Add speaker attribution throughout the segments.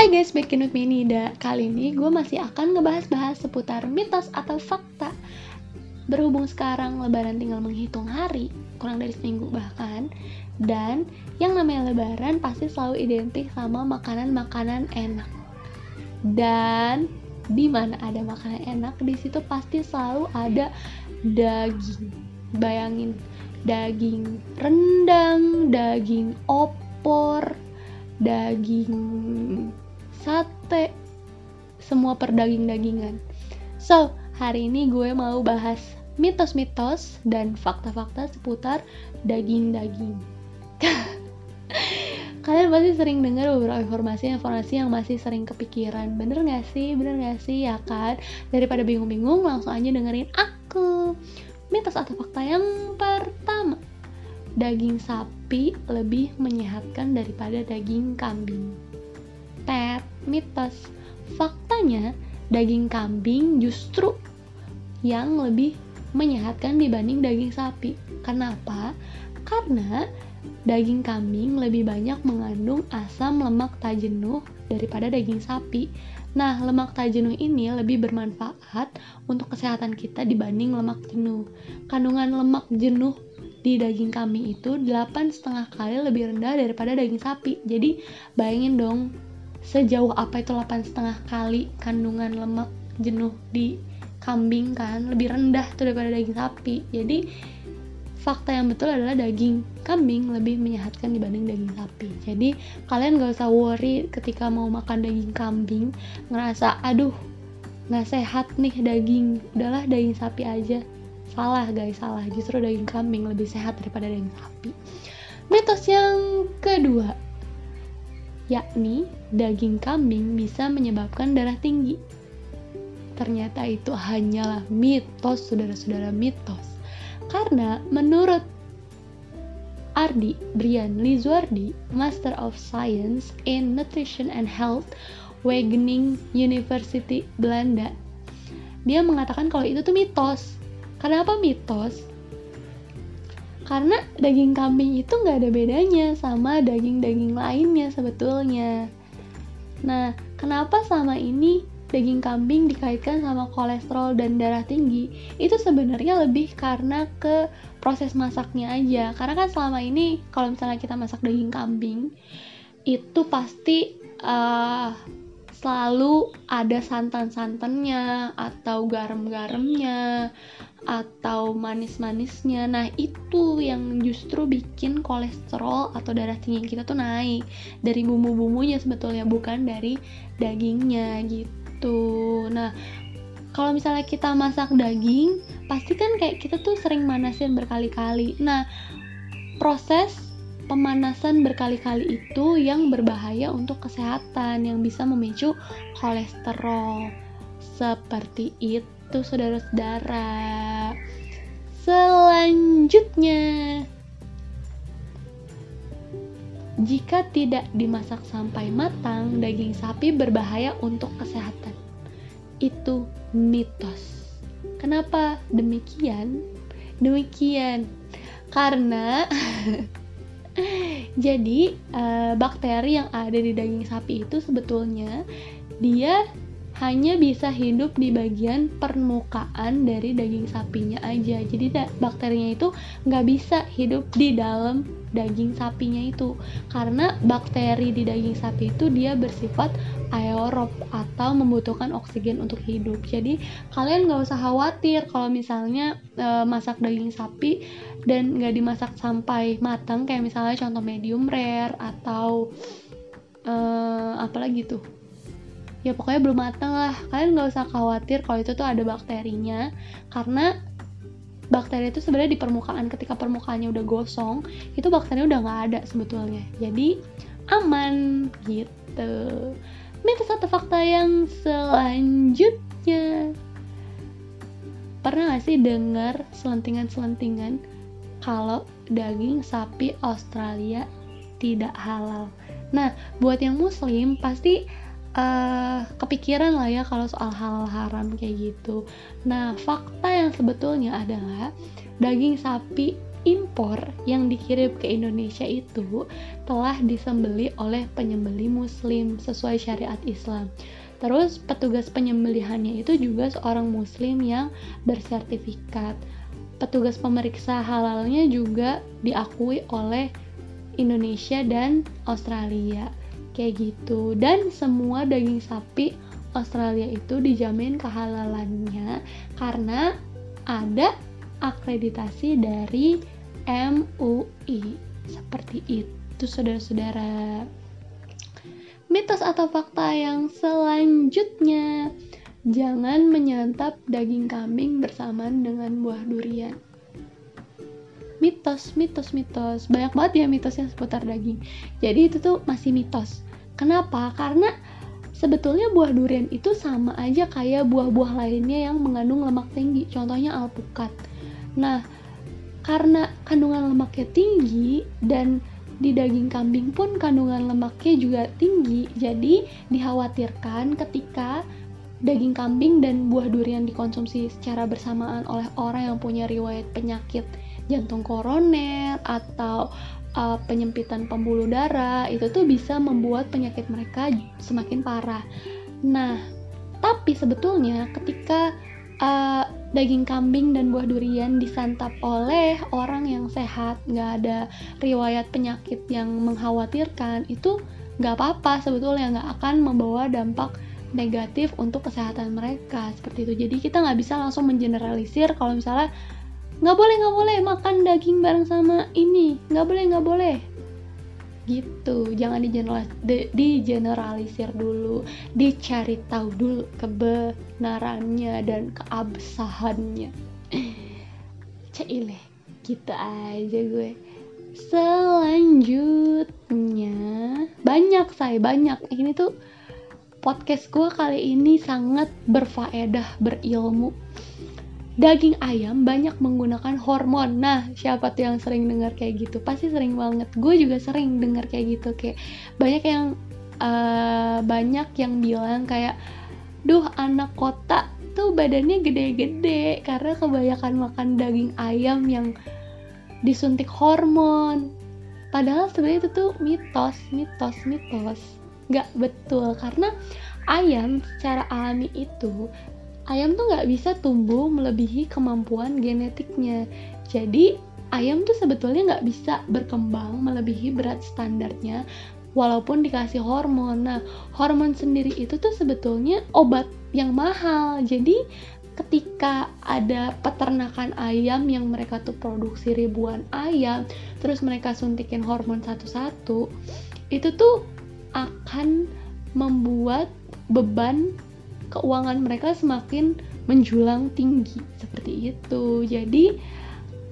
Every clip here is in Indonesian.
Speaker 1: Hai guys, back in with me Nida. Kali ini gue masih akan ngebahas-bahas seputar mitos atau fakta. Berhubung sekarang lebaran tinggal menghitung hari Kurang dari seminggu bahkan Dan yang namanya lebaran pasti selalu identik sama makanan-makanan enak. Dan di mana ada makanan enak di situ pasti selalu ada daging. Bayangin daging rendang daging opor daging sate, semua perdaging-dagingan. So, hari ini gue mau bahas mitos-mitos dan fakta-fakta seputar daging-daging. Kalian pasti sering dengar beberapa informasi-informasi yang masih sering kepikiran. Bener gak sih? Bener gak sih? Ya kan? Daripada bingung-bingung, langsung aja dengerin aku. Mitos atau fakta yang pertama. Daging sapi lebih menyehatkan daripada daging kambing pet, mitos. Faktanya, daging kambing justru yang lebih menyehatkan dibanding daging sapi. Kenapa? Karena daging kambing lebih banyak mengandung asam lemak tak jenuh daripada daging sapi. Nah, lemak tak jenuh ini lebih bermanfaat untuk kesehatan kita dibanding lemak jenuh. Kandungan lemak jenuh di daging kambing itu 8,5 kali lebih rendah daripada daging sapi. Jadi, bayangin dong sejauh apa itu 8,5 kali kandungan lemak jenuh di kambing kan lebih rendah tuh daripada daging sapi. Jadi fakta yang betul adalah daging kambing lebih menyehatkan dibanding daging sapi. Jadi kalian gak usah worry ketika mau makan daging kambing ngerasa aduh nggak sehat nih daging udahlah daging sapi aja. Salah guys salah. Justru daging kambing lebih sehat daripada daging sapi. Mitos yang kedua yakni daging kambing bisa menyebabkan darah tinggi. Ternyata itu hanyalah mitos, saudara-saudara mitos. Karena menurut Ardi Brian Lizuardi, Master of Science in Nutrition and Health, Wageningen University Belanda, dia mengatakan kalau itu tuh mitos. Kenapa mitos? Karena daging kambing itu nggak ada bedanya sama daging-daging lainnya sebetulnya. Nah, kenapa sama ini daging kambing dikaitkan sama kolesterol dan darah tinggi? Itu sebenarnya lebih karena ke proses masaknya aja. Karena kan selama ini kalau misalnya kita masak daging kambing, itu pasti uh, selalu ada santan-santannya atau garam-garamnya atau manis-manisnya. Nah, itu yang justru bikin kolesterol atau darah tinggi kita tuh naik dari bumbu-bumbunya sebetulnya bukan dari dagingnya gitu. Nah, kalau misalnya kita masak daging, pasti kan kayak kita tuh sering manasin berkali-kali. Nah, proses pemanasan berkali-kali itu yang berbahaya untuk kesehatan yang bisa memicu kolesterol. Seperti itu, saudara-saudara. Selanjutnya, jika tidak dimasak sampai matang, daging sapi berbahaya untuk kesehatan. Itu mitos. Kenapa demikian? Demikian karena Jadi uh, bakteri yang ada di daging sapi itu sebetulnya dia hanya bisa hidup di bagian permukaan dari daging sapinya aja. Jadi bakterinya itu nggak bisa hidup di dalam daging sapinya itu karena bakteri di daging sapi itu dia bersifat aerob atau membutuhkan oksigen untuk hidup. Jadi kalian nggak usah khawatir kalau misalnya e, masak daging sapi dan nggak dimasak sampai matang kayak misalnya contoh medium rare atau e, apa lagi tuh ya pokoknya belum matang lah. Kalian nggak usah khawatir kalau itu tuh ada bakterinya. Karena bakteri itu sebenarnya di permukaan ketika permukaannya udah gosong itu bakterinya udah nggak ada sebetulnya. Jadi aman gitu. Mitos atau fakta yang selanjutnya. Pernah gak sih dengar selentingan-selentingan kalau daging sapi Australia tidak halal? Nah buat yang muslim pasti uh, kepikiran lah ya kalau soal hal haram kayak gitu. Nah, fakta yang sebetulnya adalah daging sapi impor yang dikirim ke Indonesia itu telah disembeli oleh penyembeli muslim sesuai syariat Islam. Terus petugas penyembelihannya itu juga seorang muslim yang bersertifikat. Petugas pemeriksa halalnya juga diakui oleh Indonesia dan Australia. Kayak gitu. Dan semua daging sapi Australia itu dijamin kehalalannya karena ada akreditasi dari MUI. Seperti itu, saudara-saudara. Mitos atau fakta yang selanjutnya, jangan menyantap daging kambing bersamaan dengan buah durian. Mitos, mitos, mitos. Banyak banget ya mitosnya seputar daging. Jadi itu tuh masih mitos. Kenapa? Karena sebetulnya buah durian itu sama aja kayak buah-buah lainnya yang mengandung lemak tinggi. Contohnya alpukat. Nah, karena kandungan lemaknya tinggi dan di daging kambing pun kandungan lemaknya juga tinggi jadi dikhawatirkan ketika daging kambing dan buah durian dikonsumsi secara bersamaan oleh orang yang punya riwayat penyakit jantung koroner atau uh, penyempitan pembuluh darah itu tuh bisa membuat penyakit mereka semakin parah. Nah, tapi sebetulnya ketika uh, daging kambing dan buah durian disantap oleh orang yang sehat, nggak ada riwayat penyakit yang mengkhawatirkan, itu nggak apa-apa sebetulnya nggak akan membawa dampak negatif untuk kesehatan mereka seperti itu. Jadi kita nggak bisa langsung mengeneralisir kalau misalnya nggak boleh nggak boleh makan daging bareng sama ini, nggak boleh nggak boleh. Gitu. Jangan digeneralisir dulu. Dicari tahu dulu kebenarannya dan keabsahannya. Cile gitu aja gue. Selanjutnya banyak saya banyak. Ini tuh podcast gue kali ini sangat berfaedah berilmu daging ayam banyak menggunakan hormon. Nah, siapa tuh yang sering dengar kayak gitu? Pasti sering banget. Gue juga sering dengar kayak gitu. Kayak banyak yang uh, banyak yang bilang kayak, duh anak kota tuh badannya gede-gede karena kebanyakan makan daging ayam yang disuntik hormon. Padahal sebenarnya itu tuh mitos, mitos, mitos. Gak betul karena ayam secara alami itu ayam tuh nggak bisa tumbuh melebihi kemampuan genetiknya. Jadi ayam tuh sebetulnya nggak bisa berkembang melebihi berat standarnya walaupun dikasih hormon. Nah, hormon sendiri itu tuh sebetulnya obat yang mahal. Jadi ketika ada peternakan ayam yang mereka tuh produksi ribuan ayam, terus mereka suntikin hormon satu-satu, itu tuh akan membuat beban keuangan mereka semakin menjulang tinggi. Seperti itu. Jadi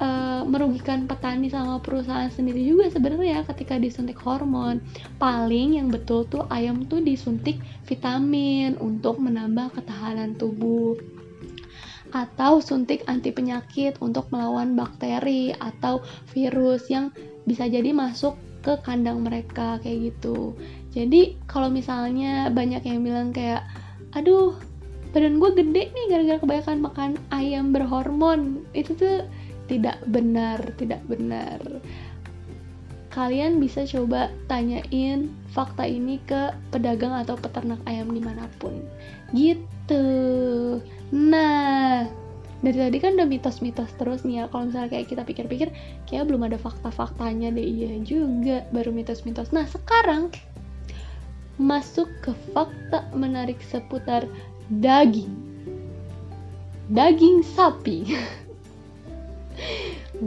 Speaker 1: uh, merugikan petani sama perusahaan sendiri juga sebenarnya ketika disuntik hormon. Paling yang betul tuh ayam tuh disuntik vitamin untuk menambah ketahanan tubuh. Atau suntik anti penyakit untuk melawan bakteri atau virus yang bisa jadi masuk ke kandang mereka kayak gitu. Jadi kalau misalnya banyak yang bilang kayak aduh badan gue gede nih gara-gara kebanyakan makan ayam berhormon. Itu tuh tidak benar tidak benar. Kalian bisa coba tanyain fakta ini ke pedagang atau peternak ayam di mana pun. Gitu. Nah dari tadi kan udah mitos-mitos terus nih ya. Kalau misalnya kayak kita pikir-pikir kayak belum ada fakta-faktanya deh. Iya juga baru mitos-mitos. Nah sekarang masuk ke fakta menarik seputar daging. Daging sapi.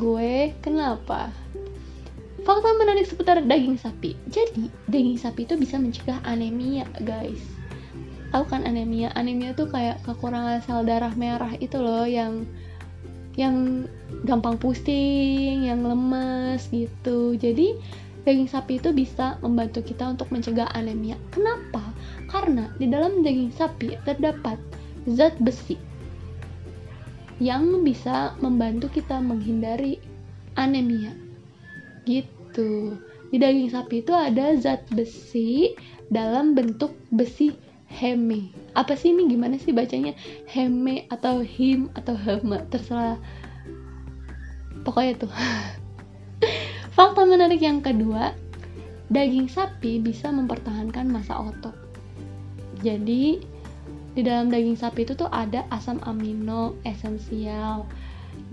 Speaker 1: Gue kenapa? Fakta menarik seputar daging sapi. Jadi, daging sapi itu bisa mencegah anemia, guys. Tahu kan anemia? Anemia tuh kayak kekurangan sel darah merah itu loh yang yang gampang pusing, yang lemes gitu. Jadi, daging sapi itu bisa membantu kita untuk mencegah anemia. Kenapa? Karena di dalam daging sapi terdapat zat besi yang bisa membantu kita menghindari anemia. Gitu. Di daging sapi itu ada zat besi dalam bentuk besi heme. Apa sih ini gimana sih bacanya? Heme atau him atau heme terserah pokoknya tuh yang kedua daging sapi bisa mempertahankan masa otot. Jadi di dalam daging sapi itu tuh ada asam amino esensial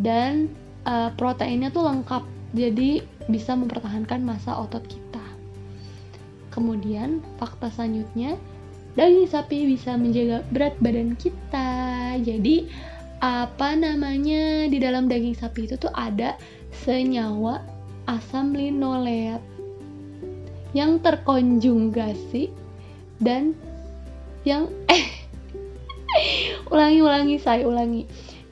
Speaker 1: dan uh, proteinnya tuh lengkap. Jadi bisa mempertahankan masa otot kita. Kemudian fakta selanjutnya daging sapi bisa menjaga berat badan kita. Jadi apa namanya di dalam daging sapi itu tuh ada senyawa asam linoleat yang terkonjugasi dan yang eh ulangi ulangi saya ulangi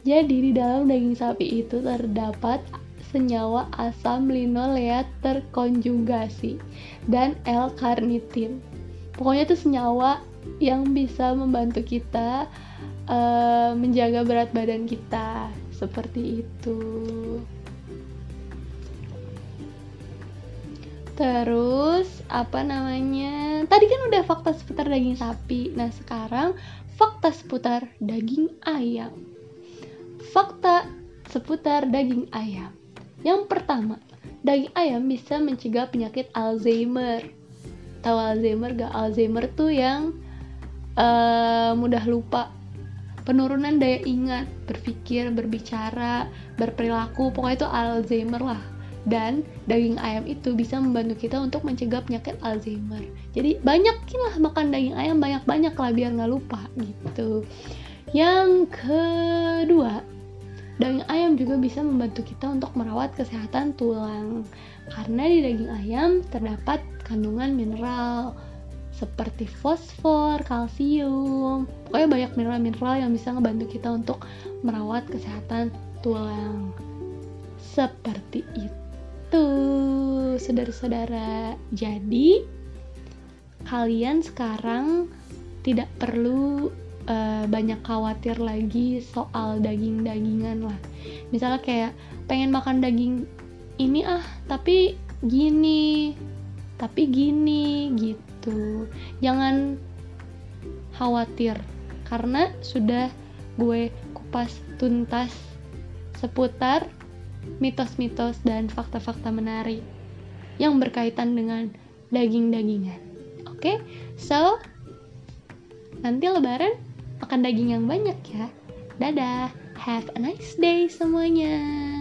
Speaker 1: jadi di dalam daging sapi itu terdapat senyawa asam linoleat terkonjugasi dan L-karnitin. Pokoknya itu senyawa yang bisa membantu kita uh, menjaga berat badan kita seperti itu. Terus apa namanya? Tadi kan udah fakta seputar daging sapi. Nah, sekarang fakta seputar daging ayam. Fakta seputar daging ayam. Yang pertama, daging ayam bisa mencegah penyakit Alzheimer. Tahu Alzheimer gak? Alzheimer tuh yang uh, mudah lupa penurunan daya ingat, berpikir, berbicara, berperilaku, pokoknya itu Alzheimer lah. Dan daging ayam itu bisa membantu kita untuk mencegah penyakit Alzheimer. Jadi banyakin lah makan daging ayam banyak-banyak lah biar nggak lupa gitu. Yang kedua, daging ayam juga bisa membantu kita untuk merawat kesehatan tulang. Karena di daging ayam terdapat kandungan mineral, seperti fosfor, kalsium, pokoknya banyak mineral-mineral yang bisa ngebantu kita untuk merawat kesehatan tulang. Seperti itu, saudara-saudara. Jadi, kalian sekarang tidak perlu uh, banyak khawatir lagi soal daging-dagingan lah. Misalnya kayak pengen makan daging ini ah, tapi gini, tapi gini gitu jangan khawatir karena sudah gue kupas tuntas seputar mitos-mitos dan fakta-fakta menarik yang berkaitan dengan daging-dagingan. Oke, okay? so nanti lebaran makan daging yang banyak ya. Dadah, have a nice day semuanya.